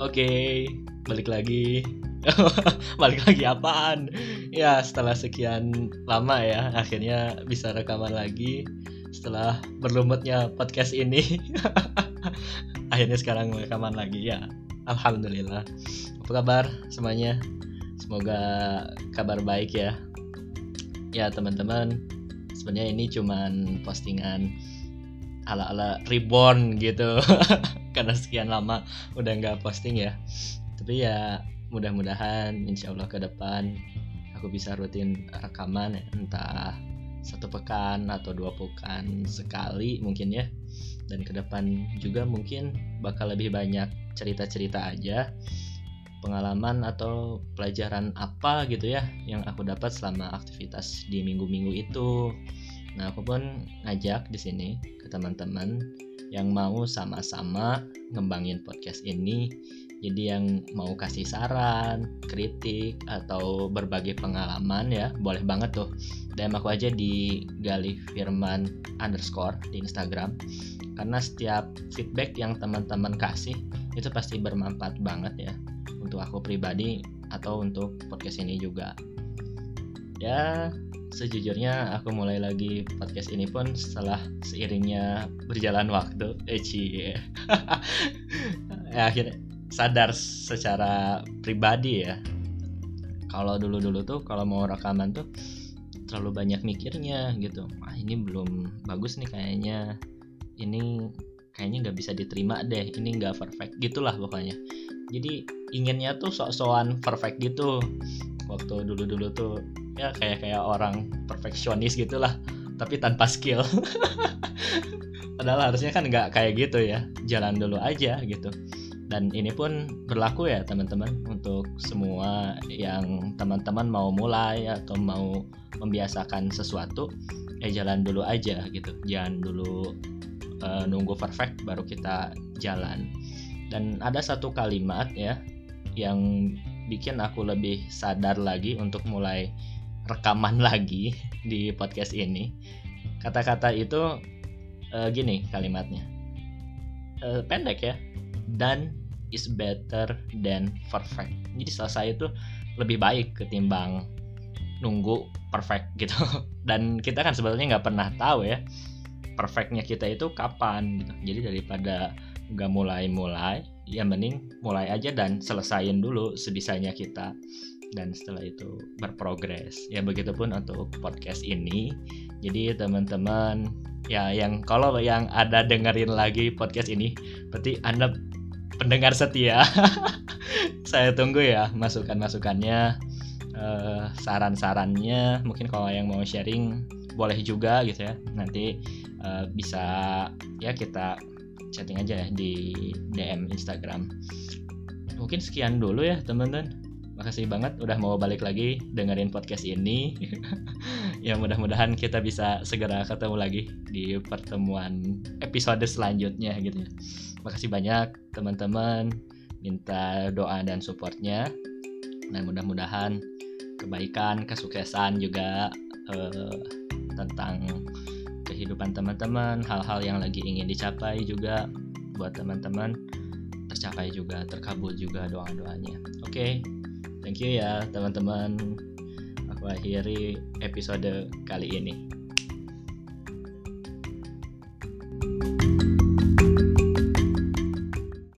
Oke, balik lagi. balik lagi apaan? Ya, setelah sekian lama ya, akhirnya bisa rekaman lagi setelah berlumutnya podcast ini. akhirnya sekarang rekaman lagi ya. Alhamdulillah. Apa kabar semuanya? Semoga kabar baik ya. Ya, teman-teman. Sebenarnya ini cuman postingan ala-ala reborn gitu. karena sekian lama udah nggak posting ya tapi ya mudah-mudahan insya Allah ke depan aku bisa rutin rekaman ya, entah satu pekan atau dua pekan sekali mungkin ya dan ke depan juga mungkin bakal lebih banyak cerita-cerita aja pengalaman atau pelajaran apa gitu ya yang aku dapat selama aktivitas di minggu-minggu itu. Nah, aku pun ngajak di sini ke teman-teman yang mau sama-sama ngembangin podcast ini. Jadi yang mau kasih saran, kritik atau berbagi pengalaman ya, boleh banget tuh. DM aku aja di Gali Firman underscore di Instagram. Karena setiap feedback yang teman-teman kasih itu pasti bermanfaat banget ya untuk aku pribadi atau untuk podcast ini juga. Ya, sejujurnya aku mulai lagi podcast ini pun setelah seiringnya berjalan waktu. Eci ya. ya akhirnya sadar secara pribadi ya. Kalau dulu-dulu tuh kalau mau rekaman tuh terlalu banyak mikirnya gitu. Ah ini belum bagus nih kayaknya. Ini kayaknya nggak bisa diterima deh. Ini nggak perfect gitulah pokoknya. Jadi inginnya tuh sok-sokan perfect gitu. Waktu dulu-dulu tuh ya kayak kayak orang perfeksionis gitulah tapi tanpa skill. Padahal harusnya kan nggak kayak gitu ya jalan dulu aja gitu. Dan ini pun berlaku ya teman-teman untuk semua yang teman-teman mau mulai atau mau membiasakan sesuatu ya jalan dulu aja gitu. Jangan dulu uh, nunggu perfect baru kita jalan. Dan ada satu kalimat ya yang bikin aku lebih sadar lagi untuk mulai rekaman lagi di podcast ini. Kata-kata itu uh, gini kalimatnya. Uh, pendek ya. Done is better than perfect. Jadi selesai itu lebih baik ketimbang nunggu perfect gitu. Dan kita kan sebetulnya nggak pernah tahu ya perfectnya kita itu kapan gitu. Jadi daripada nggak mulai-mulai, ya mending mulai aja dan selesaiin dulu sebisanya kita. Dan setelah itu berprogres. Ya begitupun untuk podcast ini. Jadi teman-teman ya yang kalau yang ada dengerin lagi podcast ini berarti anda pendengar setia. Saya tunggu ya masukan-masukannya uh, saran-sarannya. Mungkin kalau yang mau sharing boleh juga gitu ya. Nanti uh, bisa ya kita chatting aja ya di DM Instagram. Mungkin sekian dulu ya teman-teman. Makasih banget udah mau balik lagi dengerin podcast ini. Ya mudah-mudahan kita bisa segera ketemu lagi di pertemuan episode selanjutnya gitu ya. Makasih banyak teman-teman. Minta doa dan supportnya. Dan mudah-mudahan kebaikan kesuksesan juga eh, tentang kehidupan teman-teman, hal-hal yang lagi ingin dicapai juga buat teman-teman tercapai juga, terkabul juga doa-doanya. Oke, okay, thank you ya teman-teman. Aku akhiri episode kali ini. thank you